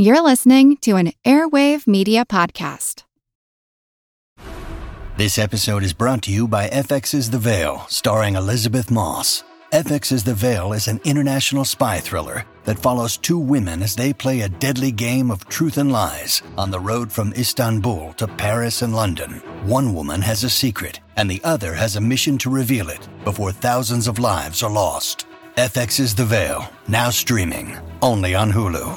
You're listening to an Airwave Media Podcast. This episode is brought to you by FX's The Veil, starring Elisabeth Moss. FX's The Veil is an international spy thriller that follows two women as they play a deadly game of truth and lies on the road from Istanbul to Paris and London. One woman has a secret, and the other has a mission to reveal it before thousands of lives are lost. FX's The Veil, now streaming, only on Hulu.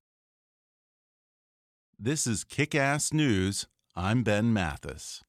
This is Kick Ass News. I'm Ben Mathis.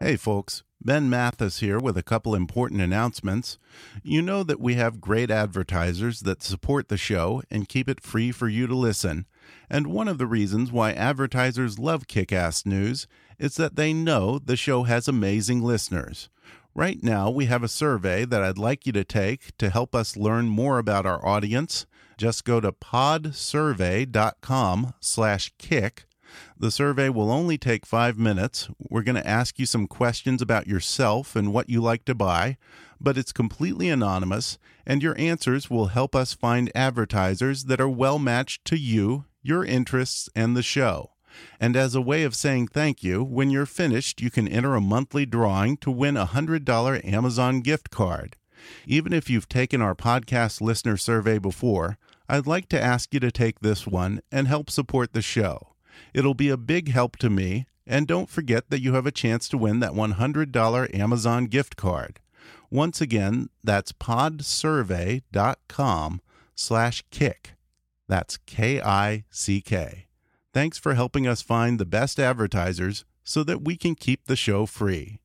Hey, folks. Ben Mathis here with a couple important announcements. You know that we have great advertisers that support the show and keep it free for you to listen. And one of the reasons why advertisers love Kick Ass News is that they know the show has amazing listeners. Right now, we have a survey that I'd like you to take to help us learn more about our audience. Just go to podsurvey.com slash kick. The survey will only take five minutes. We're going to ask you some questions about yourself and what you like to buy, but it's completely anonymous, and your answers will help us find advertisers that are well matched to you, your interests, and the show. And as a way of saying thank you, when you're finished, you can enter a monthly drawing to win a $100 Amazon gift card. Even if you've taken our podcast listener survey before, I'd like to ask you to take this one and help support the show. It'll be a big help to me, and don't forget that you have a chance to win that $100 Amazon gift card. Once again, that's podsurvey.com slash kick. That's K-I-C-K. Thanks for helping us find the best advertisers so that we can keep the show free.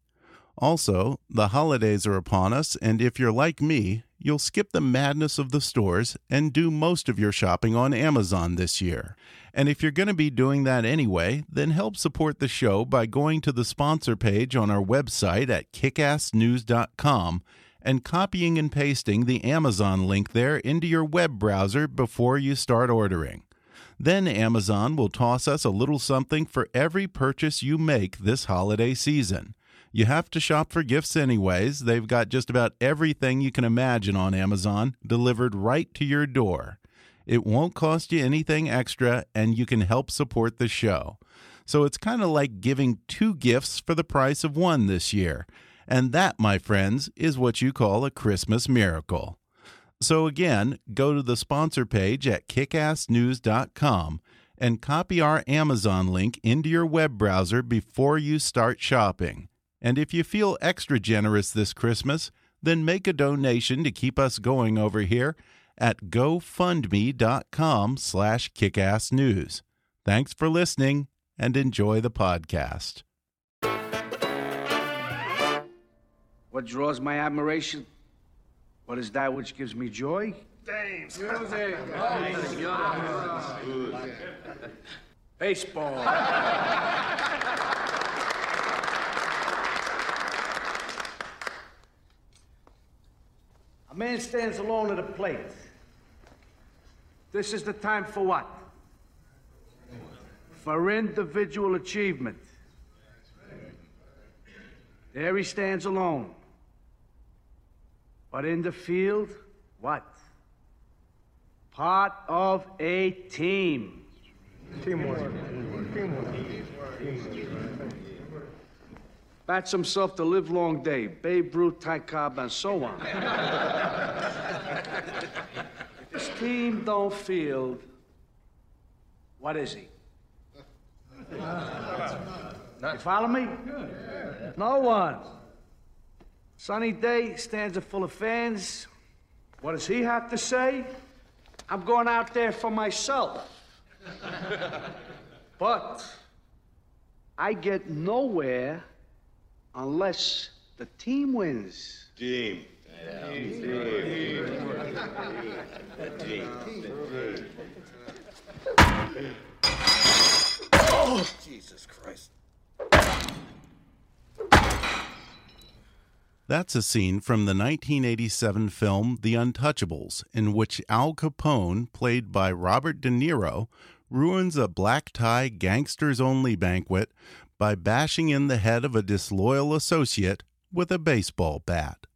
Also, the holidays are upon us, and if you're like me, you'll skip the madness of the stores and do most of your shopping on Amazon this year. And if you're going to be doing that anyway, then help support the show by going to the sponsor page on our website at kickassnews.com and copying and pasting the Amazon link there into your web browser before you start ordering. Then Amazon will toss us a little something for every purchase you make this holiday season. You have to shop for gifts anyways. They've got just about everything you can imagine on Amazon delivered right to your door. It won't cost you anything extra, and you can help support the show. So it's kind of like giving two gifts for the price of one this year. And that, my friends, is what you call a Christmas miracle. So again, go to the sponsor page at kickassnews.com and copy our Amazon link into your web browser before you start shopping. And if you feel extra generous this Christmas, then make a donation to keep us going over here at gofundme.com slash kickassnews. Thanks for listening and enjoy the podcast. What draws my admiration? What is that which gives me joy? Dames. Music. Baseball. A man stands alone at a plate. This is the time for what? For individual achievement. There he stands alone. But in the field, what? Part of a team. Teamwork. Teamwork. Bats himself to live long day. Babe Ruth, Ty Cobb, and so on. if his team don't field, what is he? You follow me? No one. Sunny day, stands are full of fans. What does he have to say? I'm going out there for myself. but I get nowhere unless the team wins. Team. Oh, Jesus Christ. That's a scene from the 1987 film The Untouchables, in which Al Capone, played by Robert De Niro, ruins a black tie gangsters only banquet by bashing in the head of a disloyal associate with a baseball bat.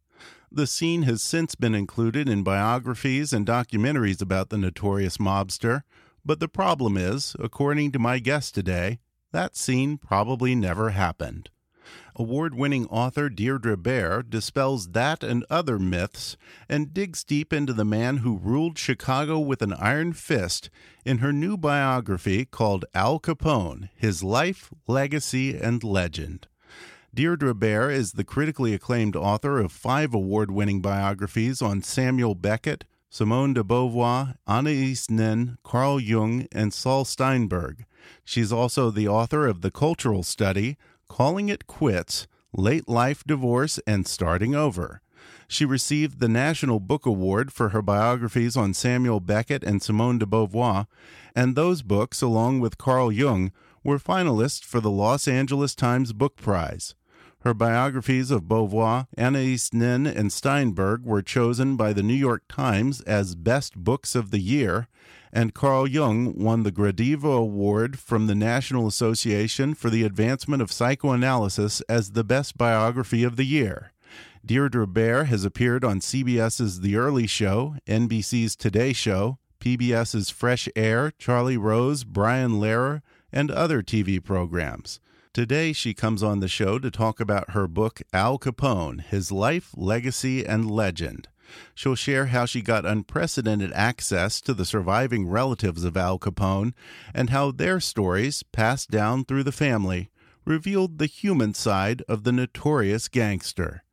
The scene has since been included in biographies and documentaries about the notorious mobster, but the problem is, according to my guest today, that scene probably never happened. Award winning author Deirdre Bair dispels that and other myths and digs deep into the man who ruled Chicago with an iron fist in her new biography called Al Capone His Life, Legacy, and Legend. Deirdre Bair is the critically acclaimed author of five award winning biographies on Samuel Beckett, Simone de Beauvoir, Anais Nin, Carl Jung, and Saul Steinberg. She's also the author of the cultural study Calling It Quits Late Life Divorce and Starting Over. She received the National Book Award for her biographies on Samuel Beckett and Simone de Beauvoir, and those books, along with Carl Jung, were finalists for the Los Angeles Times Book Prize. Her biographies of Beauvoir, Anais Nin, and Steinberg were chosen by the New York Times as Best Books of the Year, and Carl Jung won the Gradiva Award from the National Association for the Advancement of Psychoanalysis as the Best Biography of the Year. Deirdre Bair has appeared on CBS's The Early Show, NBC's Today Show, PBS's Fresh Air, Charlie Rose, Brian Lehrer, and other TV programs. Today, she comes on the show to talk about her book, Al Capone His Life, Legacy, and Legend. She'll share how she got unprecedented access to the surviving relatives of Al Capone and how their stories, passed down through the family, revealed the human side of the notorious gangster.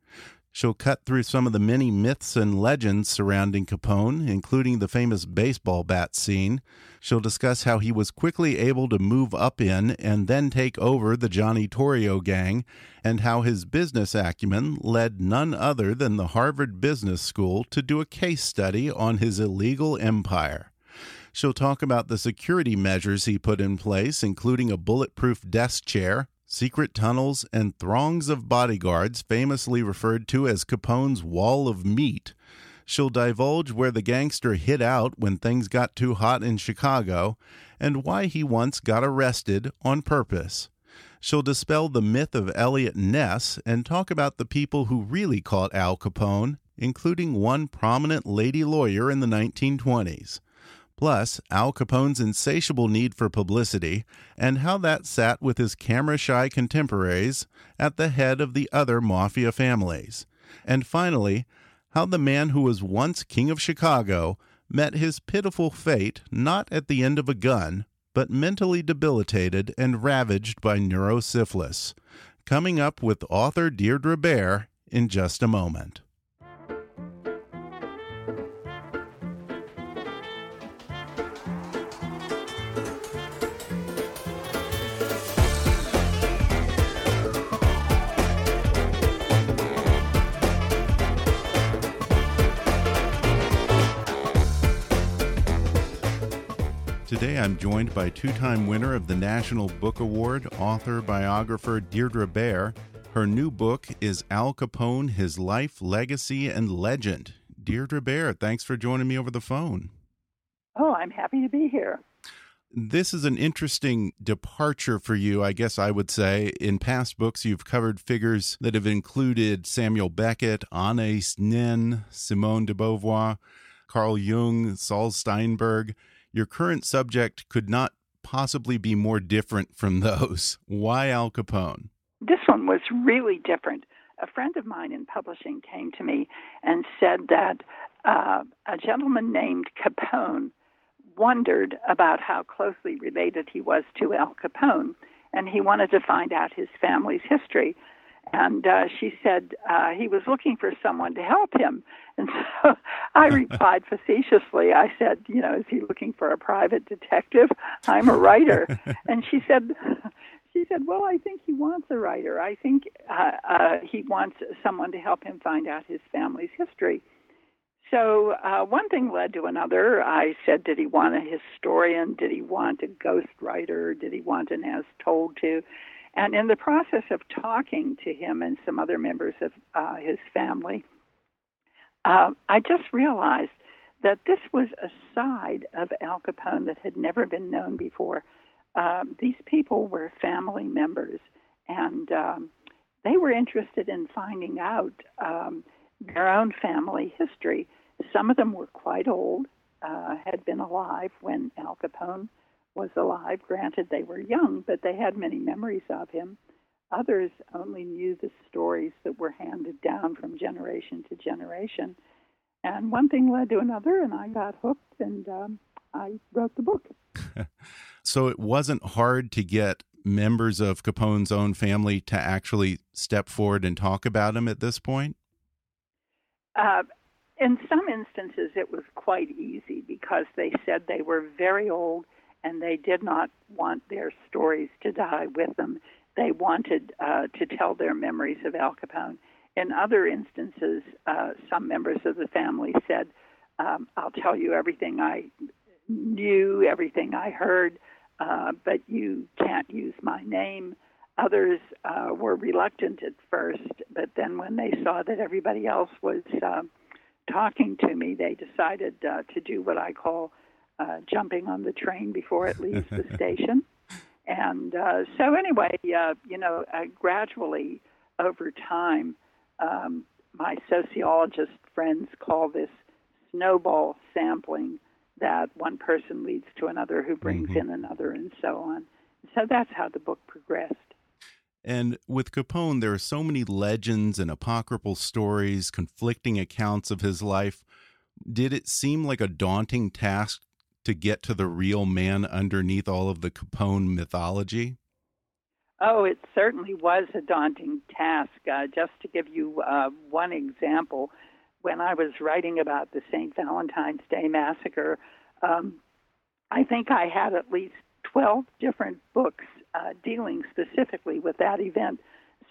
She'll cut through some of the many myths and legends surrounding Capone, including the famous baseball bat scene. She'll discuss how he was quickly able to move up in and then take over the Johnny Torrio gang, and how his business acumen led none other than the Harvard Business School to do a case study on his illegal empire. She'll talk about the security measures he put in place, including a bulletproof desk chair, secret tunnels, and throngs of bodyguards, famously referred to as Capone's Wall of Meat. She'll divulge where the gangster hid out when things got too hot in Chicago and why he once got arrested on purpose. She'll dispel the myth of Eliot Ness and talk about the people who really caught Al Capone, including one prominent lady lawyer in the 1920s plus Al Capone's insatiable need for publicity, and how that sat with his camera shy contemporaries at the head of the other mafia families. And finally, how the man who was once king of Chicago met his pitiful fate not at the end of a gun, but mentally debilitated and ravaged by neurosyphilis. Coming up with author Deirdre Bair in just a moment. Today I'm joined by two time winner of the National Book Award, author, biographer Deirdre Bair. Her new book is Al Capone His Life, Legacy, and Legend. Deirdre Bair, thanks for joining me over the phone. Oh, I'm happy to be here. This is an interesting departure for you, I guess I would say. In past books, you've covered figures that have included Samuel Beckett, Anais Nin, Simone de Beauvoir, Carl Jung, Saul Steinberg your current subject could not possibly be more different from those. Why Al Capone? This one was really different. A friend of mine in publishing came to me and said that uh, a gentleman named Capone wondered about how closely related he was to Al Capone, and he wanted to find out his family's history. And uh, she said uh, he was looking for someone to help him. And so I replied facetiously. I said, you know, is he looking for a private detective? I'm a writer. and she said, she said, well, I think he wants a writer. I think uh, uh, he wants someone to help him find out his family's history. So uh, one thing led to another. I said, did he want a historian? Did he want a ghost writer? Did he want an as told to? And in the process of talking to him and some other members of uh, his family, uh, I just realized that this was a side of Al Capone that had never been known before. Um, these people were family members, and um, they were interested in finding out um, their own family history. Some of them were quite old, uh, had been alive when Al Capone was alive. Granted, they were young, but they had many memories of him. Others only knew the stories that were handed down from generation to generation. And one thing led to another, and I got hooked, and um, I wrote the book. so it wasn't hard to get members of Capone's own family to actually step forward and talk about him at this point? Uh, in some instances, it was quite easy because they said they were very old and they did not want their stories to die with them. They wanted uh, to tell their memories of Al Capone. In other instances, uh, some members of the family said, um, I'll tell you everything I knew, everything I heard, uh, but you can't use my name. Others uh, were reluctant at first, but then when they saw that everybody else was uh, talking to me, they decided uh, to do what I call uh, jumping on the train before it leaves the station. And uh, so, anyway, uh, you know, uh, gradually over time, um, my sociologist friends call this snowball sampling that one person leads to another who brings mm -hmm. in another and so on. So that's how the book progressed. And with Capone, there are so many legends and apocryphal stories, conflicting accounts of his life. Did it seem like a daunting task to get to the real man underneath all of the Capone mythology? Oh, it certainly was a daunting task. Uh, just to give you uh, one example, when I was writing about the St. Valentine's Day Massacre, um, I think I had at least 12 different books uh, dealing specifically with that event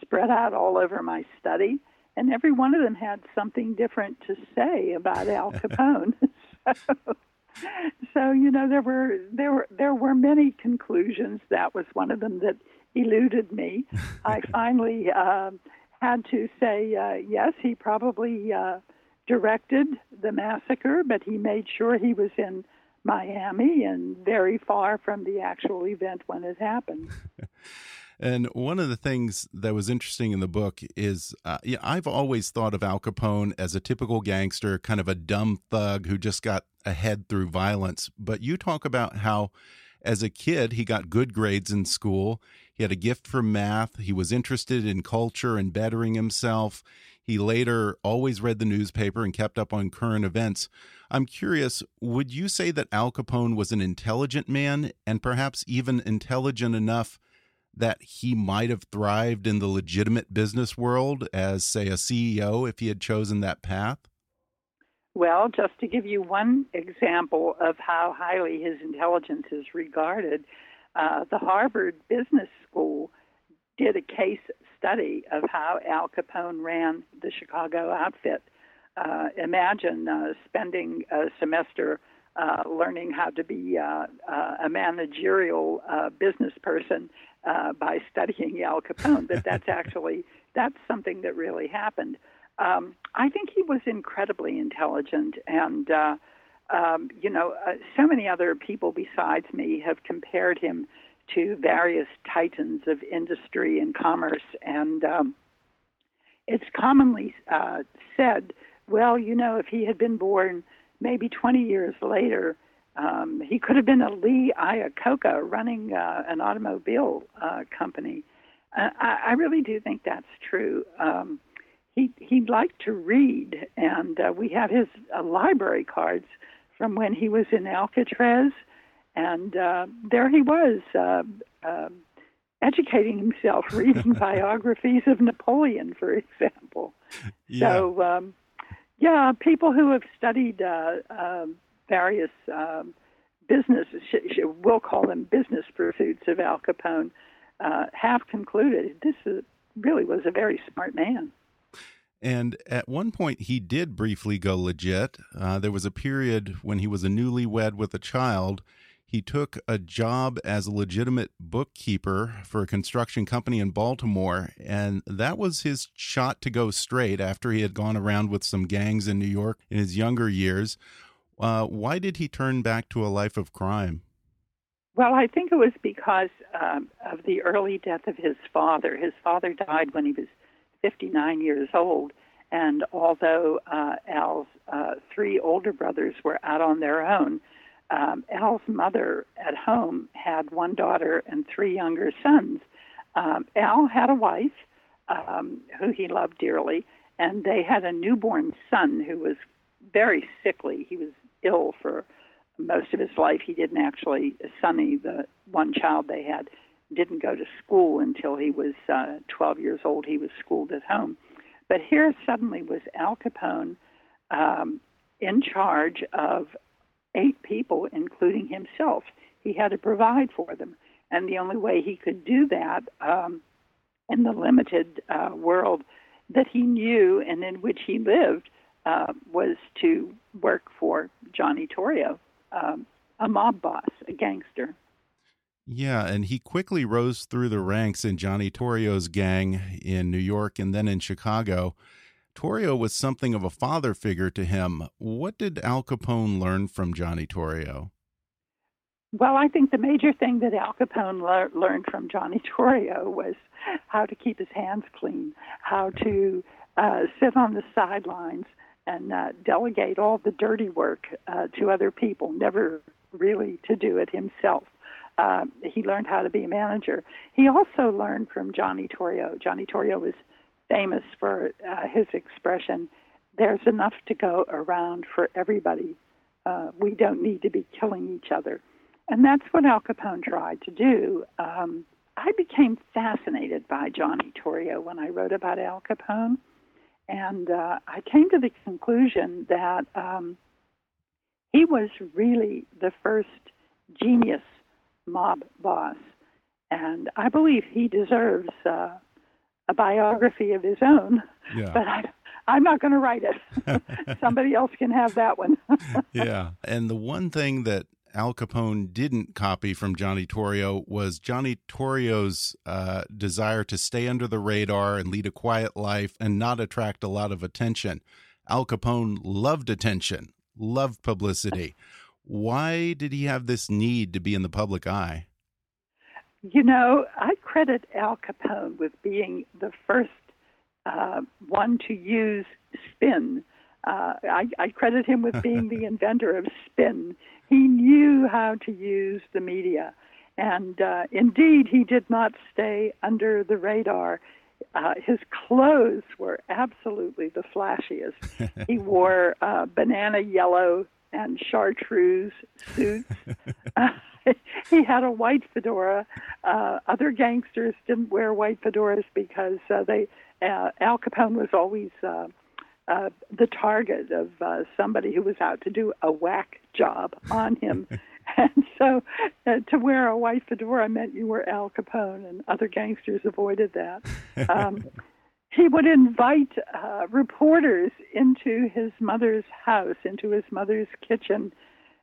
spread out all over my study, and every one of them had something different to say about Al Capone. so, so, you know, there were there were there were many conclusions. That was one of them that eluded me. I finally uh, had to say uh, yes. He probably uh, directed the massacre, but he made sure he was in Miami and very far from the actual event when it happened. And one of the things that was interesting in the book is uh, yeah, I've always thought of Al Capone as a typical gangster, kind of a dumb thug who just got ahead through violence. But you talk about how, as a kid, he got good grades in school. He had a gift for math. He was interested in culture and bettering himself. He later always read the newspaper and kept up on current events. I'm curious, would you say that Al Capone was an intelligent man and perhaps even intelligent enough that he might have thrived in the legitimate business world as, say, a CEO if he had chosen that path? Well, just to give you one example of how highly his intelligence is regarded, uh, the Harvard Business School did a case study of how Al Capone ran the Chicago outfit. Uh, imagine uh, spending a semester uh, learning how to be uh, uh, a managerial business person by studying Al Capone. That that's actually that's something that really happened. Um, I think he was incredibly intelligent, and uh, um, you know, uh, so many other people besides me have compared him to various titans of industry and commerce. And um, it's commonly uh, said, well, you know, if he had been born maybe 20 years later, um, he could have been a Lee Iacocca running uh, an automobile uh, company. Uh, I, I really do think that's true. Um, he he liked to read, and uh, we have his uh, library cards from when he was in Alcatraz and uh, there he was, uh, uh, educating himself, reading biographies of Napoleon, for example. Yeah. So, um, yeah, people who have studied uh, uh, various um, business, we'll call them business pursuits of Al Capone, uh, have concluded this is, really was a very smart man. And at one point, he did briefly go legit. Uh, there was a period when he was a newlywed with a child. He took a job as a legitimate bookkeeper for a construction company in Baltimore. And that was his shot to go straight after he had gone around with some gangs in New York in his younger years. Uh, why did he turn back to a life of crime? Well, I think it was because um, of the early death of his father. His father died when he was 59 years old. And although uh, Al's uh, three older brothers were out on their own, um, Al's mother at home had one daughter and three younger sons. Um, Al had a wife um, who he loved dearly, and they had a newborn son who was very sickly. He was ill for most of his life. He didn't actually, Sonny, the one child they had, didn't go to school until he was uh, 12 years old. He was schooled at home. But here suddenly was Al Capone um, in charge of eight people, including himself. He had to provide for them. And the only way he could do that um, in the limited uh, world that he knew and in which he lived uh, was to work for Johnny Torrio, um, a mob boss, a gangster. Yeah, and he quickly rose through the ranks in Johnny Torrio's gang in New York and then in Chicago. Torrio was something of a father figure to him. What did Al Capone learn from Johnny Torrio? Well, I think the major thing that Al Capone le learned from Johnny Torrio was how to keep his hands clean, how to uh, sit on the sidelines and uh, delegate all the dirty work uh, to other people, never really to do it himself. Uh, he learned how to be a manager. He also learned from Johnny Torrio. Johnny Torrio was famous for uh, his expression, "There's enough to go around for everybody. Uh, we don't need to be killing each other," and that's what Al Capone tried to do. Um, I became fascinated by Johnny Torrio when I wrote about Al Capone, and uh, I came to the conclusion that um, he was really the first genius mob boss. And I believe he deserves uh, a biography of his own, yeah. but I, I'm not going to write it. Somebody else can have that one. yeah. And the one thing that Al Capone didn't copy from Johnny Torrio was Johnny Torrio's uh, desire to stay under the radar and lead a quiet life and not attract a lot of attention. Al Capone loved attention, loved publicity. Why did he have this need to be in the public eye? You know, I credit Al Capone with being the first uh, one to use spin. Uh, I, I credit him with being the inventor of spin. He knew how to use the media. And uh, indeed, he did not stay under the radar. Uh, his clothes were absolutely the flashiest. he wore uh, banana yellow and chartreuse suits. he had a white fedora. Uh, other gangsters didn't wear white fedoras because uh, they uh, Al Capone was always uh, uh, the target of uh, somebody who was out to do a whack job on him. and so uh, to wear a white fedora meant you were Al Capone, and other gangsters avoided that. Um, he would invite uh, reporters into his mother's house, into his mother's kitchen.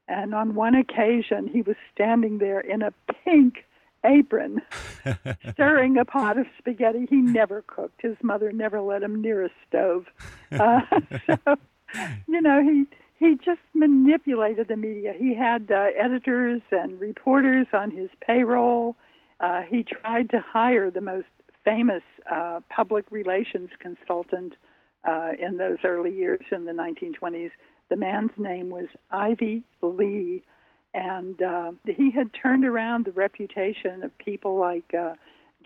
And on one occasion, he was standing there in a pink apron, stirring a pot of spaghetti. He never cooked. His mother never let him near a stove. Uh, so, you know, he he just manipulated the media. He had uh, editors and reporters on his payroll. Uh, he tried to hire the most famous uh, public relations consultant uh, in those early years in the 1920s. The man's name was Ivy Lee, and uh, he had turned around the reputation of people like uh,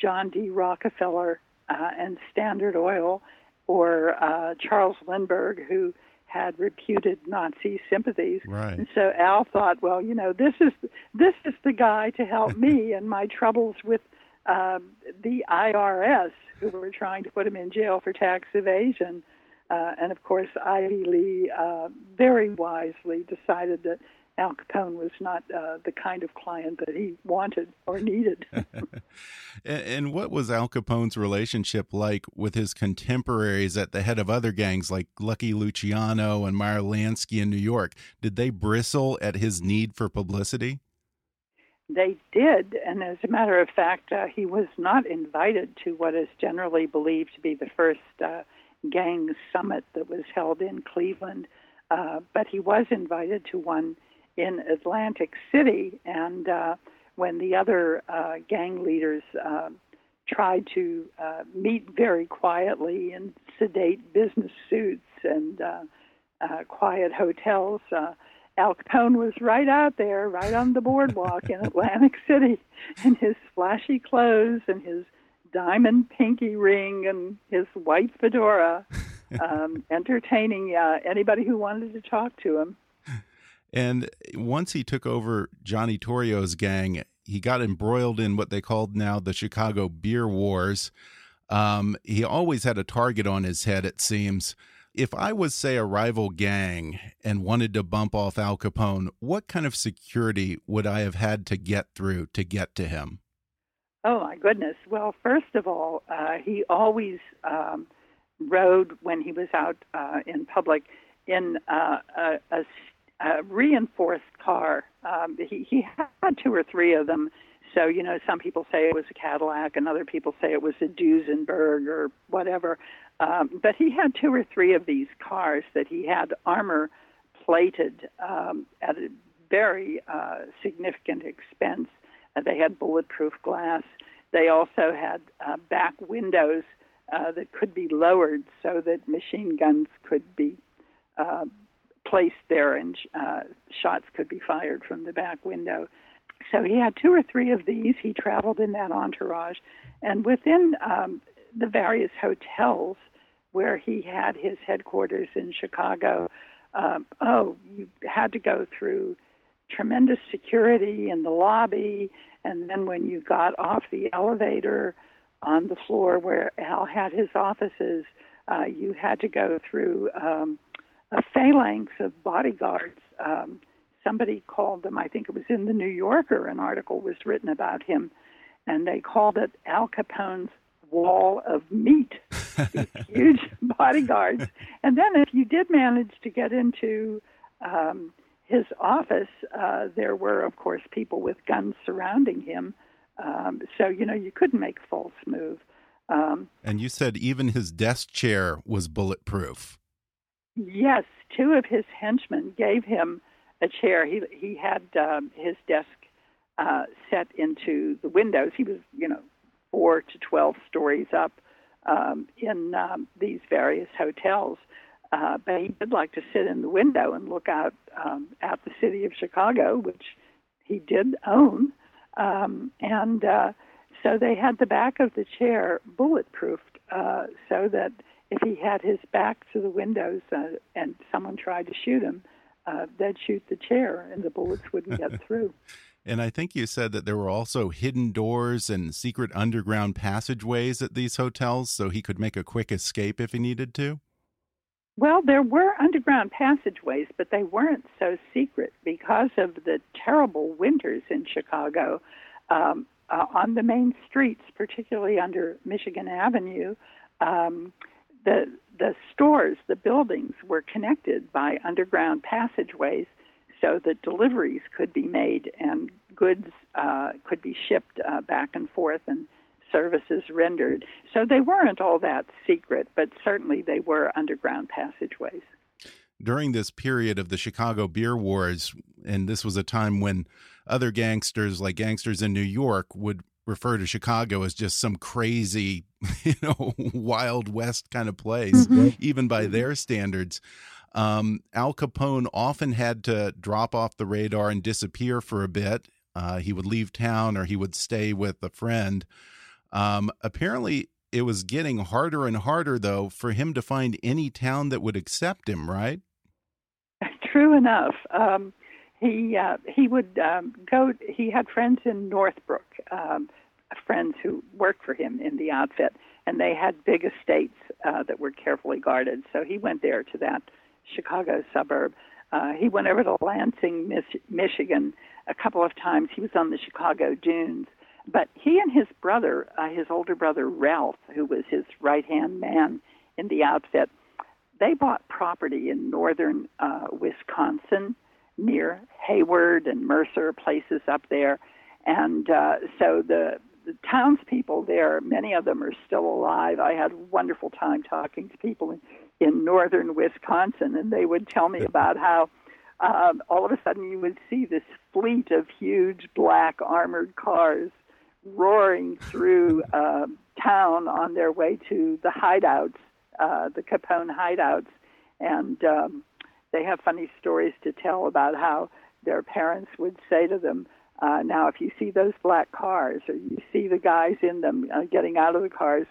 John D. Rockefeller uh, and Standard Oil, or uh, Charles Lindbergh, who had reputed Nazi sympathies. Right. And so Al thought, well, you know, this is this is the guy to help me in my troubles with um, the IRS, who were trying to put him in jail for tax evasion. Uh, and of course, Ivy Lee uh, very wisely decided that Al Capone was not uh, the kind of client that he wanted or needed. and what was Al Capone's relationship like with his contemporaries at the head of other gangs like Lucky Luciano and Meyer Lansky in New York? Did they bristle at his need for publicity? They did, and as a matter of fact, uh, he was not invited to what is generally believed to be the first uh, gang summit that was held in Cleveland, uh, but he was invited to one in Atlantic City. And uh, when the other uh, gang leaders uh, tried to uh, meet very quietly in sedate business suits and uh, uh, quiet hotels, uh, Al Capone was right out there, right on the boardwalk in Atlantic City, in his flashy clothes and his diamond pinky ring and his white fedora, um, entertaining uh, anybody who wanted to talk to him. And once he took over Johnny Torrio's gang, he got embroiled in what they called now the Chicago Beer Wars. Um, he always had a target on his head, it seems. If I was, say, a rival gang and wanted to bump off Al Capone, what kind of security would I have had to get through to get to him? Oh, my goodness. Well, first of all, uh, he always um, rode when he was out uh, in public in uh, a, a a reinforced car. Um, he, he had two or three of them. So, you know, some people say it was a Cadillac, and other people say it was a Duesenberg or whatever. Um, but he had two or three of these cars that he had armor plated um, at a very uh, significant expense. Uh, they had bulletproof glass. They also had uh, back windows uh, that could be lowered so that machine guns could be uh, placed there and uh, shots could be fired from the back window. So he had two or three of these. He traveled in that entourage. And within um, the various hotels where he had his headquarters in Chicago, um, oh, you had to go through tremendous security in the lobby. And then when you got off the elevator on the floor where Al had his offices, uh, you had to go through. Um, a phalanx of bodyguards. Um, somebody called them, I think it was in the New Yorker, an article was written about him, and they called it Al Capone's wall of meat. These huge bodyguards. And then if you did manage to get into um, his office, uh, there were, of course, people with guns surrounding him. Um, so, you know, you couldn't make a false move. Um, and you said even his desk chair was bulletproof. Yes, two of his henchmen gave him a chair. He he had um, his desk uh, set into the windows. He was, you know, four to twelve stories up um, in um, these various hotels. Uh, but he did like to sit in the window and look out um, at the city of Chicago, which he did own. Um, and uh, so they had the back of the chair bulletproofed uh, so that if he had his back to the windows uh, and someone tried to shoot him, uh, they'd shoot the chair and the bullets wouldn't get through. And I think you said that there were also hidden doors and secret underground passageways at these hotels so he could make a quick escape if he needed to? Well, there were underground passageways, but they weren't so secret because of the terrible winters in Chicago. Um, uh, on the main streets, particularly under Michigan Avenue, um, the the stores, the buildings were connected by underground passageways so that deliveries could be made and goods uh, could be shipped uh, back and forth and services rendered. So they weren't all that secret, but certainly they were underground passageways. During this period of the Chicago Beer Wars, and this was a time when other gangsters, like gangsters in New York, would refer to Chicago as just some crazy, you know, Wild West kind of place, mm -hmm. even by mm-hmm. their standards. Um, Al Capone often had to drop off the radar and disappear for a bit. Uh, he would leave town or he would stay with a friend. Um, apparently, it was getting harder and harder, though, for him to find any town that would accept him, right? True enough. Um, he uh, he would um, go. He had friends in Northbrook, um, friends who worked for him in the outfit, and they had big estates uh, that were carefully guarded. So he went there to that Chicago suburb. Uh, he went over to Lansing, Mich- Michigan, a couple of times. He was on the Chicago Dunes. But he and his brother, uh, his older brother Ralph, who was his right hand man in the outfit, they bought property in northern uh, Wisconsin near Hayward and Mercer, places up there. And uh, so the, the townspeople there, many of them are still alive. I had a wonderful time talking to people in, in northern Wisconsin, and they would tell me about how um, all of a sudden you would see this fleet of huge black armored cars roaring through uh, town on their way to the hideouts, uh, the Capone hideouts, and um, they have funny stories to tell about how their parents would say to them, uh, "Now, if you see those black cars, or you see the guys in them uh, getting out of the cars."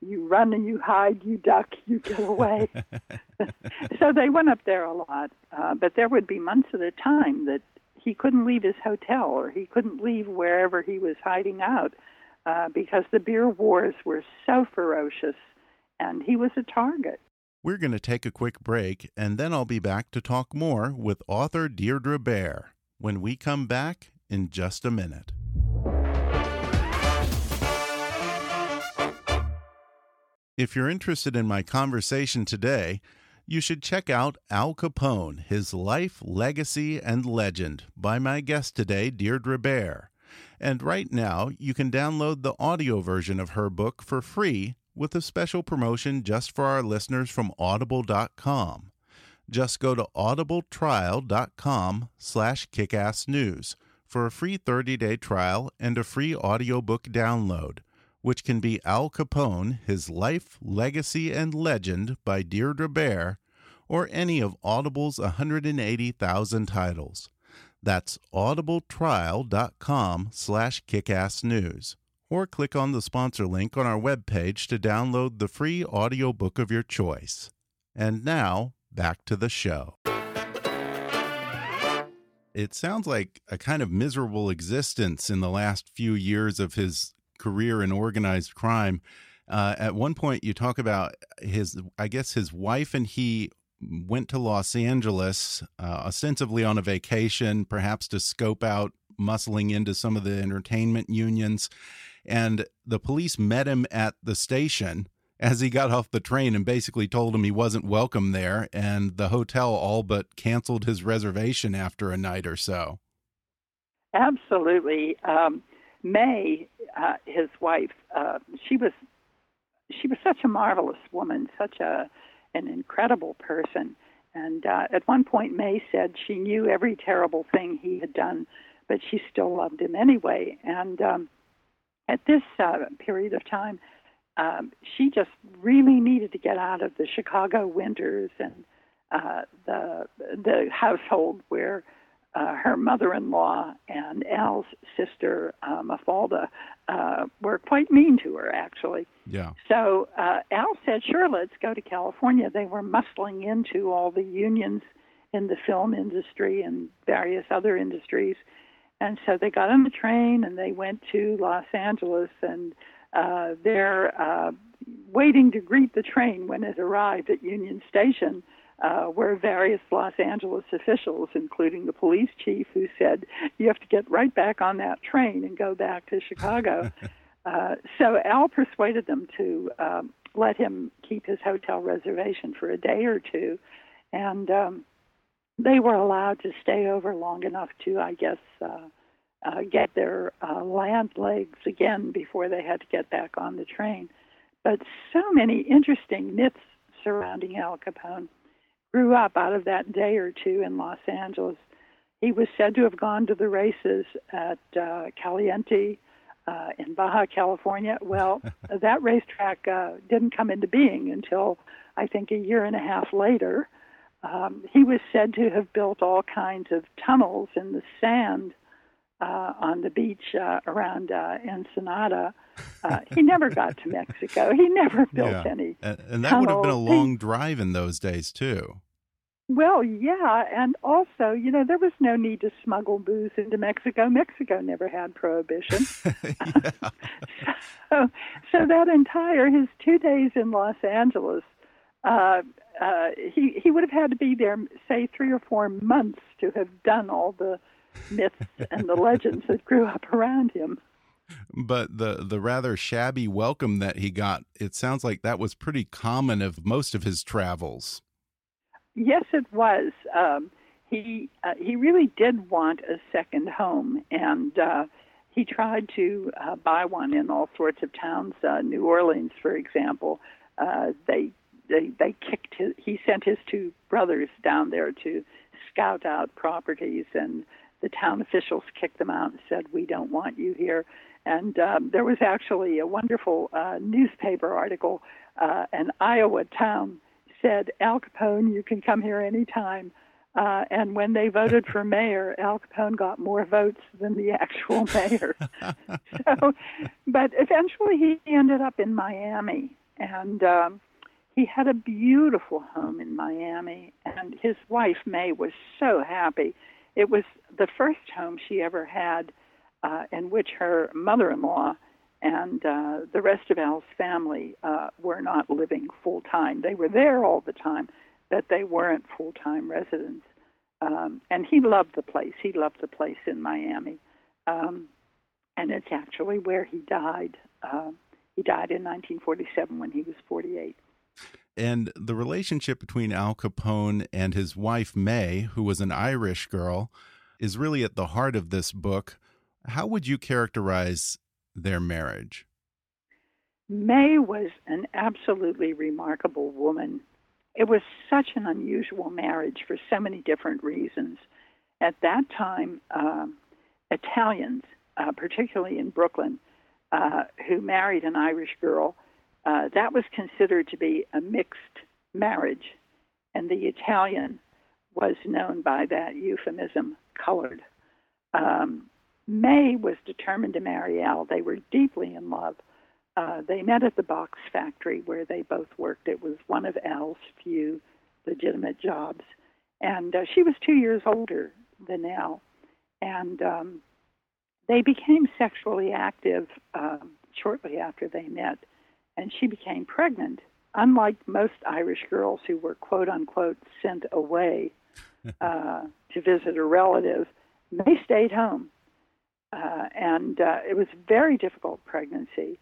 You run and you hide, you duck, you get away. so they went up there a lot, uh, but there would be months at a time that he couldn't leave his hotel or he couldn't leave wherever he was hiding out uh, because the beer wars were so ferocious and he was a target. We're going to take a quick break and then I'll be back to talk more with author Deirdre Bair when we come back in just a minute. If you're interested in my conversation today, you should check out Al Capone, His Life, Legacy, and Legend by my guest today, Deirdre Bair. And right now, you can download the audio version of her book for free with a special promotion just for our listeners from audible.com. Just go to audibletrial.com slash kickassnews for a free 30-day trial and a free audiobook download which can be Al Capone, His Life, Legacy, and Legend by Deirdre Bair, or any of Audible's 180,000 titles. That's audibletrial.com slash kickassnews. Or click on the sponsor link on our webpage to download the free audiobook of your choice. And now, back to the show. It sounds like a kind of miserable existence in the last few years of his career in organized crime. Uh, at one point, you talk about his, I guess his wife and he went to Los Angeles, uh, ostensibly on a vacation, perhaps to scope out muscling into some of the entertainment unions. And the police met him at the station as he got off the train and basically told him he wasn't welcome there. And the hotel all but canceled his reservation after a night or so. Absolutely. Um, May, uh, his wife, uh, she was she was such a marvelous woman, such a an incredible person. And uh, at one point, May said she knew every terrible thing he had done, but she still loved him anyway. And um, at this uh, period of time, um, she just really needed to get out of the Chicago winters and uh, the the household where uh, her mother-in-law and Al's sister uh, Mafalda uh, were quite mean to her, actually. Yeah. So uh, Al said, "Sure, let's go to California." They were muscling into all the unions in the film industry and various other industries, and so they got on the train and they went to Los Angeles, and uh, they're uh, waiting to greet the train when it arrived at Union Station uh, were various Los Angeles officials, including the police chief, who said, You have to get right back on that train and go back to Chicago. uh, so Al persuaded them to um, let him keep his hotel reservation for a day or two. And um, they were allowed to stay over long enough to, I guess, uh, uh, get their uh, land legs again before they had to get back on the train. But so many interesting myths surrounding Al Capone grew up out of that day or two in Los Angeles. He was said to have gone to the races at uh, Caliente uh, in Baja California. Well, that racetrack uh, didn't come into being until I think a year and a half later. Um, he was said to have built all kinds of tunnels in the sand uh, on the beach uh, around uh, Ensenada. Uh, he never got to Mexico. He never built yeah. any. And, and that would have been a long drive in those days, too. Well, yeah, and also, you know, there was no need to smuggle booze into Mexico. Mexico never had prohibition. so, so that entire his two days in Los Angeles, uh, uh, he he would have had to be there, say, three or four months to have done all the myths and the legends that grew up around him. But the the rather shabby welcome that he got, it sounds like that was pretty common of most of his travels. Yes, it was. Um, he uh, he really did want a second home, and uh, he tried to uh, buy one in all sorts of towns. Uh, New Orleans, for example, uh, they they they kicked his. He sent his two brothers down there to scout out properties, and the town officials kicked them out and said, "We don't want you here." And um, there was actually a wonderful uh, newspaper article. Uh, an Iowa town said, "Al Capone, you can come here anytime." Uh, and when they voted for mayor, Al Capone got more votes than the actual mayor. so, but eventually he ended up in Miami, and um, he had a beautiful home in Miami. And his wife May was so happy. It was the first home she ever had, uh, in which her mother-in-law and uh, the rest of Al's family uh, were not living full time. They were there all the time but they weren't full time residents. Um, and he loved the place. He loved the place in Miami. Um, and it's actually where he died. Uh, he died in 1947 when he was 48. And the relationship between Al Capone and his wife, May, who was an Irish girl, is really at the heart of this book. How would you characterize their marriage? May was an absolutely remarkable woman it was such an unusual marriage for so many different reasons. At that time, uh, Italians, uh, particularly in Brooklyn, uh, who married an Irish girl, uh, that was considered to be a mixed marriage, and the Italian was known by that euphemism, colored. Um, May was determined to marry Al. They were deeply in love. Uh, they met at the box factory where they both worked. It was one of Al's few legitimate jobs. And uh, she was two years older than Al. And um, they became sexually active um, shortly after they met. And she became pregnant. Unlike most Irish girls who were quote unquote sent away uh, to visit a relative, May stayed home. Uh, and uh, it was a very difficult pregnancy.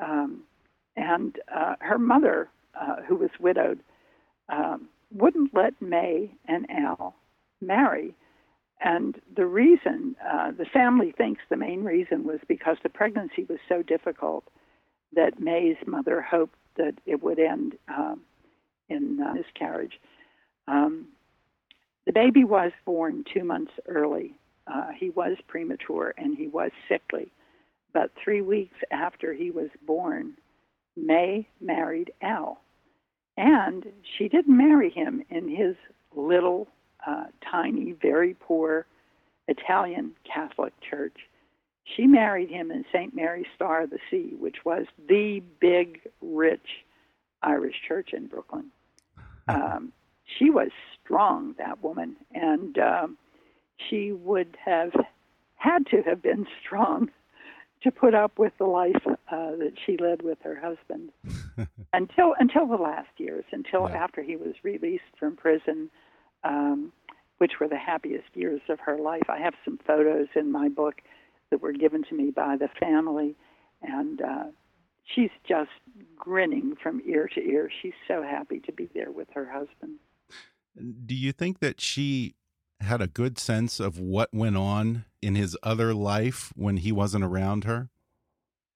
Um, and uh, her mother, uh, who was widowed, um, wouldn't let May and Al marry. And the reason, uh, the family thinks the main reason was because the pregnancy was so difficult that May's mother hoped that it would end um, in uh, miscarriage. Um, the baby was born two months early. Uh, he was premature and he was sickly. But three weeks after he was born, May married Al. And she didn't marry him in his little, uh, tiny, very poor Italian Catholic church. She married him in St. Mary's Star of the Sea, which was the big, rich Irish church in Brooklyn. Um, she was strong, that woman, and um, she would have had to have been strong to put up with the life uh, that she led with her husband until until the last years, until yeah. after he was released from prison, um, which were the happiest years of her life. I have some photos in my book that were given to me by the family, and uh, she's just grinning from ear to ear. She's so happy to be there with her husband. Do you think that she had a good sense of what went on in his other life when he wasn't around her?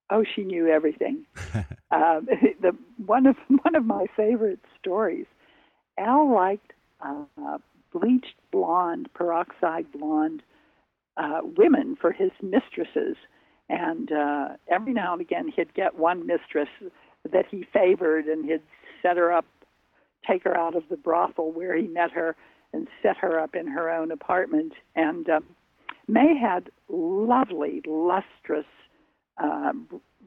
Oh, she knew everything. um, the one of one of my favorite stories. Al liked uh, bleached blonde, peroxide blonde uh, women for his mistresses, and uh, every now and again he'd get one mistress that he favored, and he'd set her up, take her out of the brothel where he met her, and set her up in her own apartment. And um, May had lovely, lustrous uh,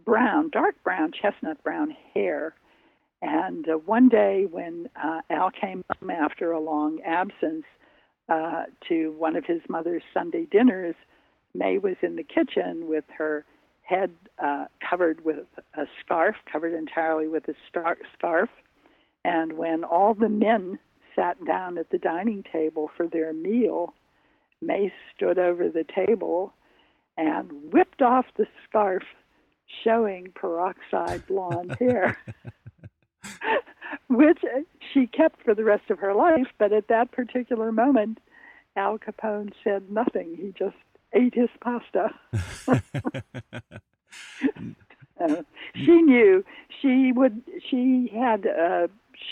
brown, dark brown, chestnut brown hair. And uh, one day when uh, Al came home after a long absence uh, to one of his mother's Sunday dinners, May was in the kitchen with her head uh, covered with a scarf, covered entirely with a star- scarf, And when all the men sat down at the dining table for their meal, Mace stood over the table and whipped off the scarf showing peroxide blonde hair, which she kept for the rest of her life. But at that particular moment, Al Capone said nothing. He just ate his pasta. uh, she knew she would. She had a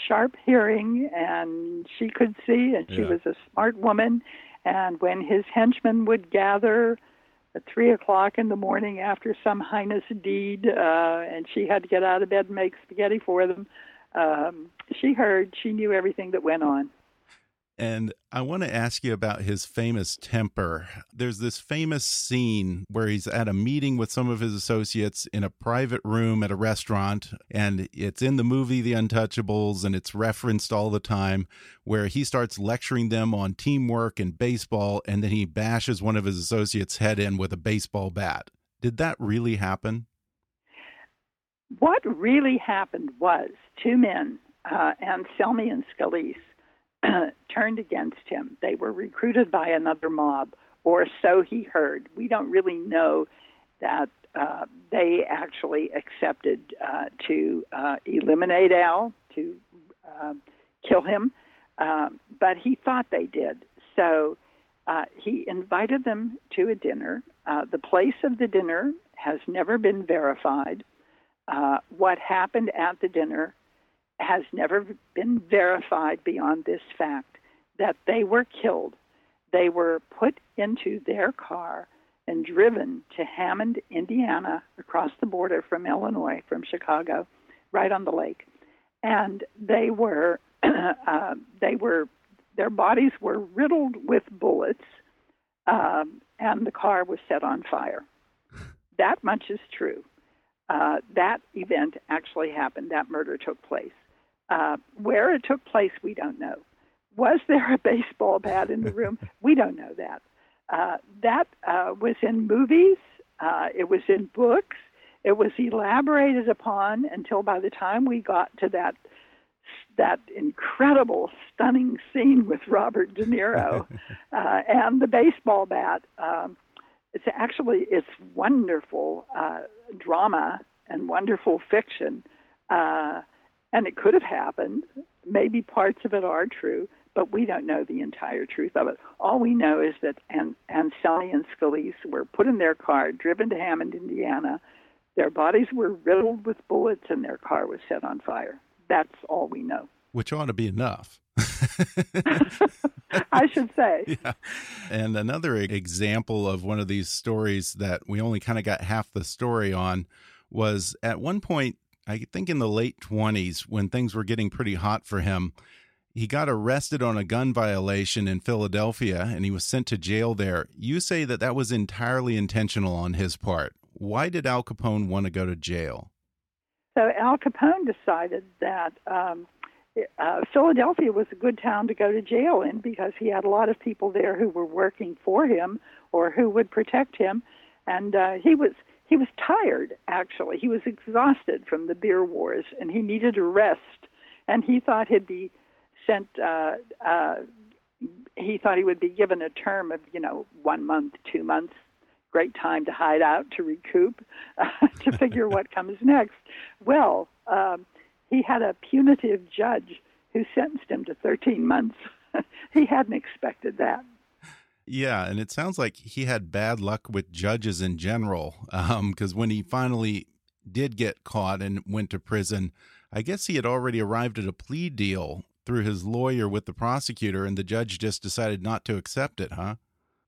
sharp hearing, and she could see, and she Yeah. was a smart woman. And when his henchmen would gather at three o'clock in the morning after some heinous deed, uh, and she had to get out of bed and make spaghetti for them, um, she heard. She knew everything that went on. And I want to ask you about his famous temper. There's this famous scene where he's at a meeting with some of his associates in a private room at a restaurant, and it's in the movie The Untouchables, and it's referenced all the time, where he starts lecturing them on teamwork and baseball, and then he bashes one of his associates' head in with a baseball bat. Did that really happen? What really happened was two men, uh, Anselmi and Scalise, turned against him. They were recruited by another mob, or so he heard. We don't really know that uh, they actually accepted uh, to uh, eliminate Al, to uh, kill him, um, but he thought they did. So uh, he invited them to a dinner. Uh, the place of the dinner has never been verified. Uh, what happened at the dinner has never been verified beyond this fact that they were killed. They were put into their car and driven to Hammond, Indiana, across the border from Illinois, from Chicago, right on the lake. And they were, uh, they were, their bodies were riddled with bullets, um, and the car was set on fire. That much is true. Uh, that event actually happened. That murder took place. Uh, where it took place, we don't know. Was there a baseball bat in the room? we don't know that. Uh, that uh, was in movies. Uh, it was in books. It was elaborated upon until by the time we got to that that incredible, stunning scene with Robert De Niro uh, and the baseball bat. Um, it's actually it's wonderful uh, drama and wonderful fiction, uh, and it could have happened. Maybe parts of it are true, but we don't know the entire truth of it. All we know is that An- Anselmi and Scalise were put in their car, driven to Hammond, Indiana. Their bodies were riddled with bullets, and their car was set on fire. That's all we know. Which ought to be enough. I should say. Yeah. And another example of one of these stories that we only kind of got half the story on was at one point, I think in the late 20s, when things were getting pretty hot for him, he got arrested on a gun violation in Philadelphia and he was sent to jail there. You say that that was entirely intentional on his part. Why did Al Capone want to go to jail? So Al Capone decided that um, uh, Philadelphia was a good town to go to jail in because he had a lot of people there who were working for him or who would protect him, and uh, he was he was tired. Actually, he was exhausted from the beer wars, and he needed a rest. And he thought he'd be sent. Uh, uh, he thought he would be given a term of you know one month, two months. Great time to hide out, to recoup, uh, to figure what comes next. Well, um, he had a punitive judge who sentenced him to 13 months. he hadn't expected that. Yeah, and it sounds like he had bad luck with judges in general. Because um, when he finally did get caught and went to prison, I guess he had already arrived at a plea deal through his lawyer with the prosecutor, and the judge just decided not to accept it, huh?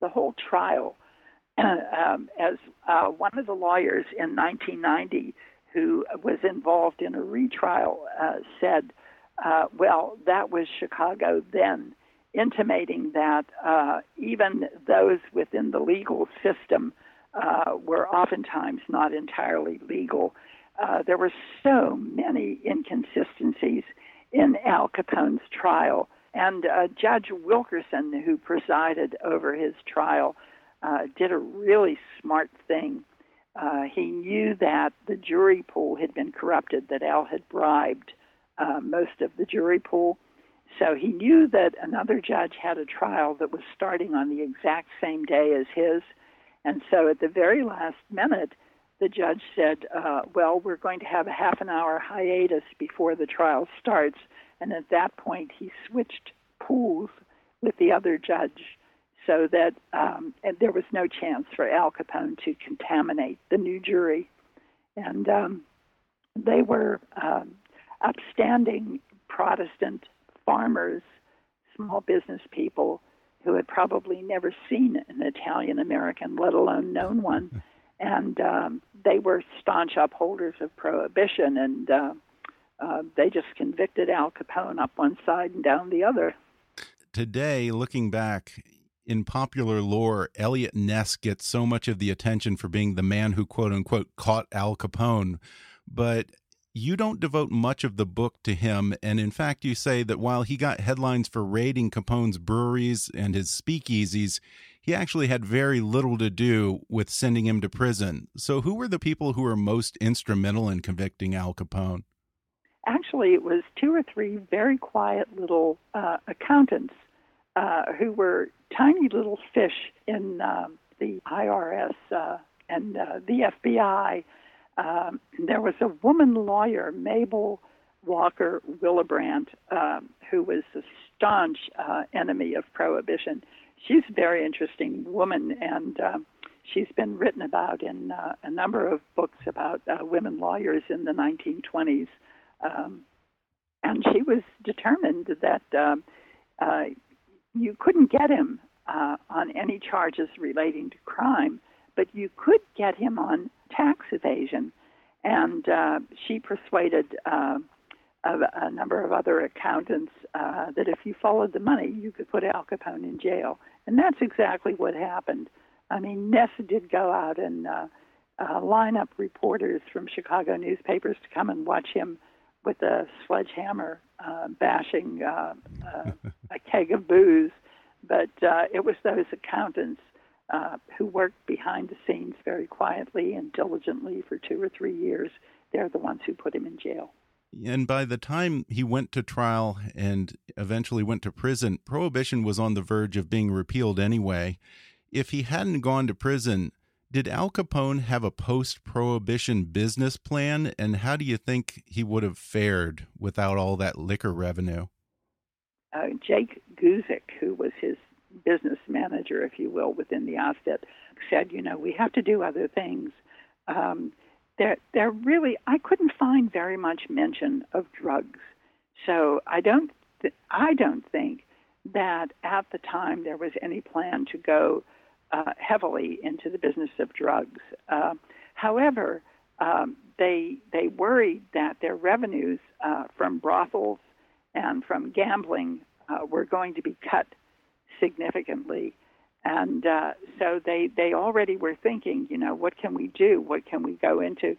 The whole trial, um, as uh, one of the lawyers in 1990 who was involved in a retrial uh, said, uh, well, that was Chicago then, intimating that uh, even those within the legal system uh, were oftentimes not entirely legal. Uh, there were so many inconsistencies in Al Capone's trial. And uh, Judge Wilkerson, who presided over his trial, did a really smart thing. Uh, he knew that the jury pool had been corrupted, that Al had bribed uh, most of the jury pool. So he knew that another judge had a trial that was starting on the exact same day as his. And so at the very last minute, the judge said, uh, Well, we're going to have a half an hour hiatus before the trial starts. And at that point, he switched pools with the other judge so that um, there was no chance for Al Capone to contaminate the new jury. And um, they were um, upstanding Protestant farmers, small business people who had probably never seen an Italian American, let alone known one. And um, they were staunch upholders of prohibition, and uh, uh, they just convicted Al Capone up one side and down the other. Today, looking back, in popular lore, Eliot Ness gets so much of the attention for being the man who quote unquote caught Al Capone. But you don't devote much of the book to him. And in fact, you say that while he got headlines for raiding Capone's breweries and his speakeasies, he actually had very little to do with sending him to prison. So, who were the people who were most instrumental in convicting Al Capone? Actually, it was two or three very quiet little uh, accountants uh, who were tiny little fish in uh, the IRS uh, and uh, the FBI um, there was a woman lawyer, Mabel Walker Willebrandt, um, who was a staunch uh, enemy of prohibition. She's a very interesting woman, and uh, she's been written about in uh, a number of books about uh, women lawyers in the 1920s. Um, and she was determined that um, uh, you couldn't get him uh, on any charges relating to crime, but you could get him on tax evasion. And uh, she persuaded uh, a, a, number of other accountants uh, that if you followed the money, you could put Al Capone in jail. And that's exactly what happened. I mean, Ness did go out and uh, uh, line up reporters from Chicago newspapers to come and watch him with a sledgehammer uh, bashing a keg of booze. But it was those accountants uh, who worked behind the scenes very quietly and diligently for two or three years. They're the ones who put him in jail. And by the time he went to trial and eventually went to prison, prohibition was on the verge of being repealed anyway. If he hadn't gone to prison, did Al Capone have a post prohibition business plan? And how do you think he would have fared without all that liquor revenue? Uh, Jake Guzik, who was his business manager, if you will, within the Ostet, said, you know, we have to do other things. Um, there, there really, I couldn't find very much mention of drugs. So I don't, th- I don't think that at the time there was any plan to go uh, heavily into the business of drugs. Uh, however, um, they they worried that their revenues uh, from brothels and from gambling uh, were going to be cut significantly. And uh, so they, they already were thinking, you know, what can we do? What can we go into?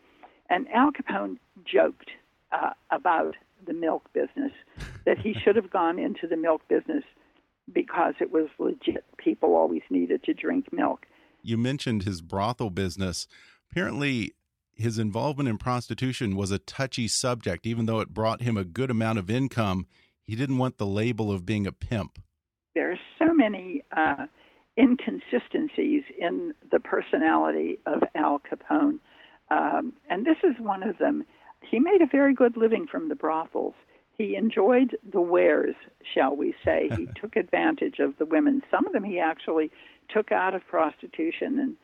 And Al Capone joked uh, about the milk business, that he should have gone into the milk business because it was legit. People always needed to drink milk. You mentioned his brothel business. Apparently, his involvement in prostitution was a touchy subject, even though it brought him a good amount of income. He didn't want the label of being a pimp there are so many uh, inconsistencies in the personality of Al Capone, um, and this is one of them. He made a very good living from the brothels. He enjoyed the wares, shall we say. He took advantage of the women. Some of them he actually took out of prostitution and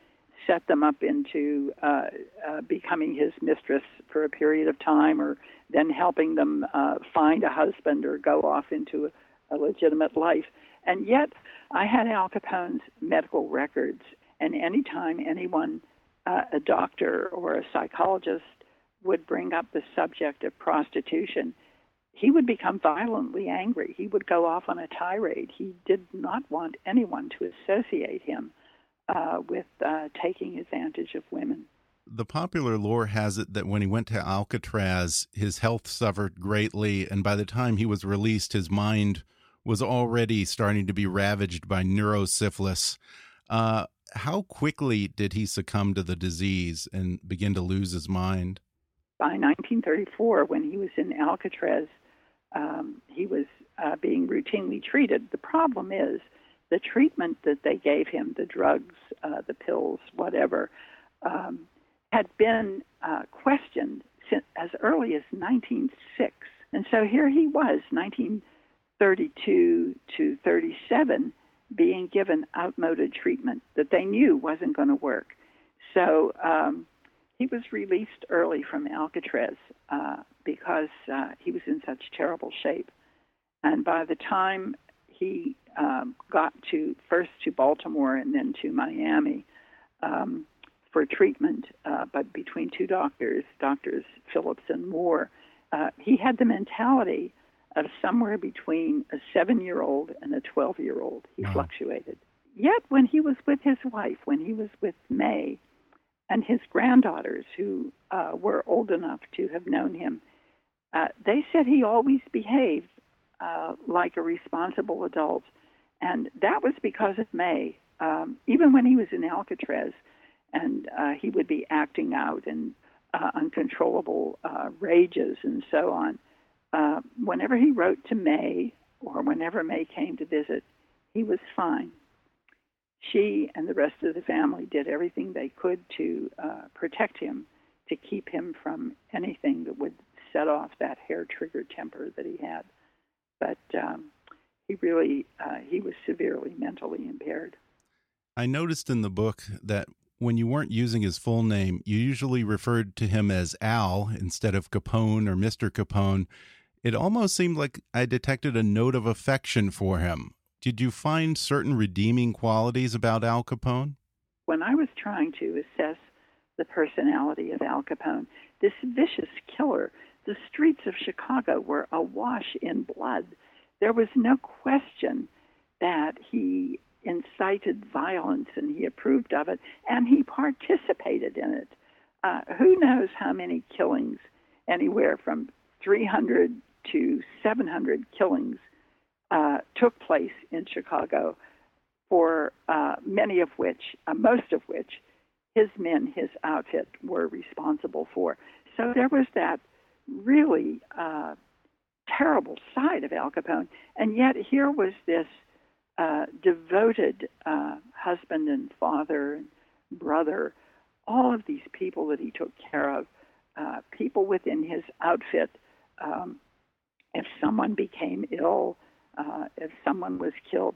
set them up into uh, uh, becoming his mistress for a period of time, or then helping them uh, find a husband or go off into a, a legitimate life. And yet, I had Al Capone's medical records, and anytime anyone, uh, a doctor or a psychologist, would bring up the subject of prostitution, he would become violently angry. He would go off on a tirade. He did not want anyone to associate him uh, with uh, taking advantage of women. The popular lore has it that when he went to Alcatraz, his health suffered greatly, and by the time he was released, his mind was already starting to be ravaged by neurosyphilis. Uh, how quickly did he succumb to the disease and begin to lose his mind? By 1934, when he was in Alcatraz, um, he was uh, being routinely treated. The problem is the treatment that they gave him, the drugs, uh, the pills, whatever, um, had been uh, questioned since, as early as 1906. And so here he was, 1932 to 37, being given outmoded treatment that they knew wasn't going to work. So um, he was released early from Alcatraz uh, because uh, he was in such terrible shape. And by the time he um, got to first to Baltimore and then to Miami um, for treatment, uh, but between two doctors, doctors Phillips and Moore, uh, he had the mentality of somewhere between a seven-year-old and a 12-year-old. He wow. fluctuated. Yet, when he was with his wife, when he was with May, and his granddaughters, who uh, were old enough to have known him, uh, they said he always behaved uh, like a responsible adult. And that was because of May. Um, even when he was in Alcatraz and uh, he would be acting out and uh, uncontrollable uh, rages and so on, uh, whenever he wrote to May or whenever May came to visit, he was fine. She and the rest of the family did everything they could to uh, protect him, to keep him from anything that would set off that hair trigger temper that he had but um, he really uh, he was severely mentally impaired. I noticed in the book that when you weren't using his full name, you usually referred to him as Al instead of Capone or Mr. Capone. It almost seemed like I detected a note of affection for him. Did you find certain redeeming qualities about Al Capone? When I was trying to assess the personality of Al Capone, this vicious killer the streets of Chicago were awash in blood. There was no question that he incited violence and he approved of it and he participated in it. Uh, who knows how many killings, anywhere from 300 to 700 killings, uh, took place in Chicago, for uh, many of which, uh, most of which, his men, his outfit were responsible for. So there was that really uh, terrible side of Al Capone. And yet here was this uh, devoted uh, husband and father and brother, all of these people that he took care of, people within his outfit. Um, if someone became ill, uh, if someone was killed,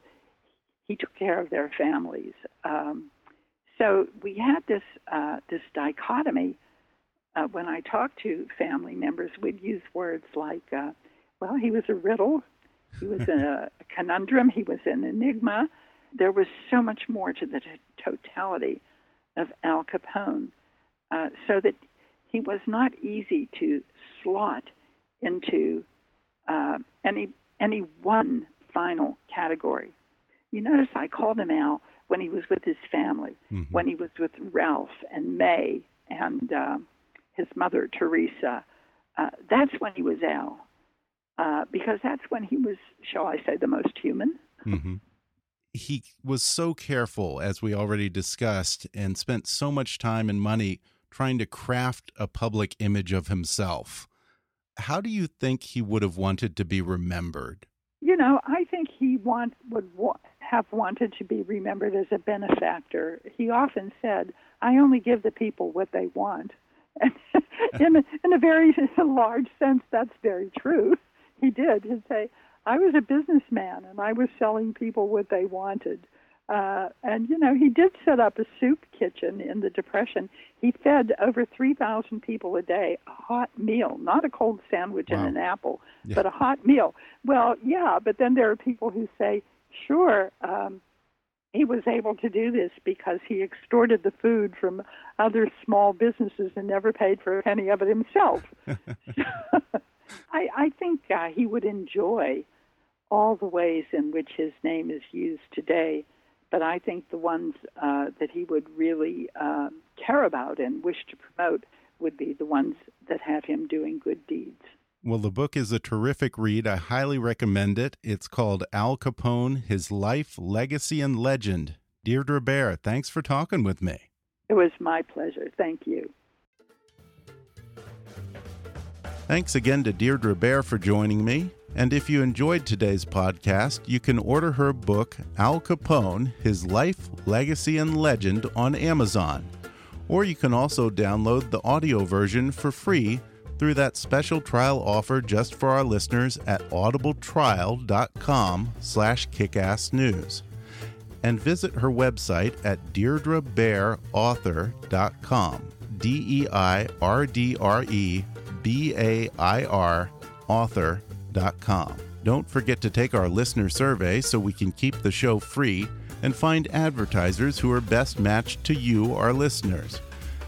he took care of their families. Um, so we had this uh, this dichotomy uh, when I talked to family members, we'd use words like, uh, well, he was a riddle, he was a, conundrum, he was an enigma. There was so much more to the t- totality of Al Capone, uh, so that he was not easy to slot into uh, any any one final category. You notice I called him Al when he was with his family, mm-hmm. when he was with Ralph and May and uh, his mother, Teresa, uh, that's when he was Al, uh, because that's when he was, shall I say, the most human. Mm -hmm. He was so careful, as we already discussed, and spent so much time and money trying to craft a public image of himself. How do you think he would have wanted to be remembered? You know, I think he want would wa have wanted to be remembered as a benefactor. He often said, "I only give the people what they want." And in, a, in a very large sense, that's very true. He did. He'd say, I was a businessman and I was selling people what they wanted. Uh, and, you know, he did set up a soup kitchen in the Depression. He fed over 3,000 people a day a hot meal, not a cold sandwich wow. and an apple, yeah. but a hot meal. Well, yeah, but then there are people who say, sure, um, he was able to do this because he extorted the food from other small businesses and never paid for a penny of it himself. I, I think uh, he would enjoy all the ways in which his name is used today, but I think the ones uh, that he would really uh, care about and wish to promote would be the ones that have him doing good deeds. Well, the book is a terrific read. I highly recommend it. It's called Al Capone His Life, Legacy, and Legend. Deirdre Bair, thanks for talking with me. It was my pleasure. Thank you. Thanks again to Deirdre Bair for joining me. And if you enjoyed today's podcast, you can order her book, Al Capone His Life, Legacy, and Legend, on Amazon. Or you can also download the audio version for free through that special trial offer just for our listeners at audibletrial.com slash kickassnews. And visit her website at deirdrebairauthor.com. D-E-I-R-D-R-E-B-A-I-R author.com. Don't forget to take our listener survey so we can keep the show free and find advertisers who are best matched to you, our listeners.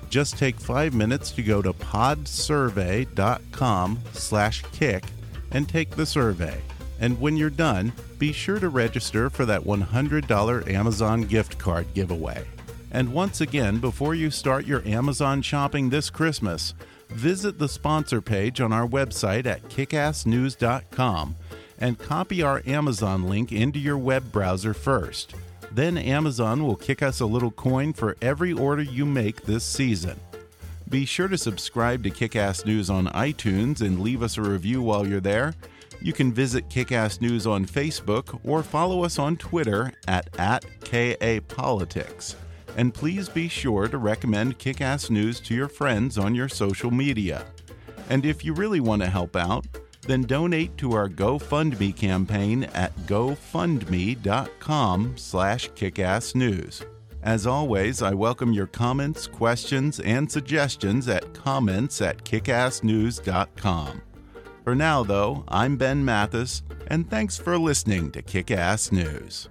Just take five minutes to go to podsurvey.com slash kick and take the survey. And when you're done, be sure to register for that $100 Amazon gift card giveaway. And once again, before you start your Amazon shopping this Christmas, visit the sponsor page on our website at kickassnews.com and copy our Amazon link into your web browser first. Then Amazon will kick us a little coin for every order you make this season. Be sure to subscribe to Kickass News on iTunes and leave us a review while you're there. You can visit Kickass News on Facebook or follow us on Twitter at, at KAPolitics. And please be sure to recommend Kickass News to your friends on your social media. And if you really want to help out, then donate to our GoFundMe campaign at gofundme.com slash kickassnews. As always, I welcome your comments, questions, and suggestions at comments at kickassnews.com. For now, though, I'm Ben Mathis, and thanks for listening to Kickass News.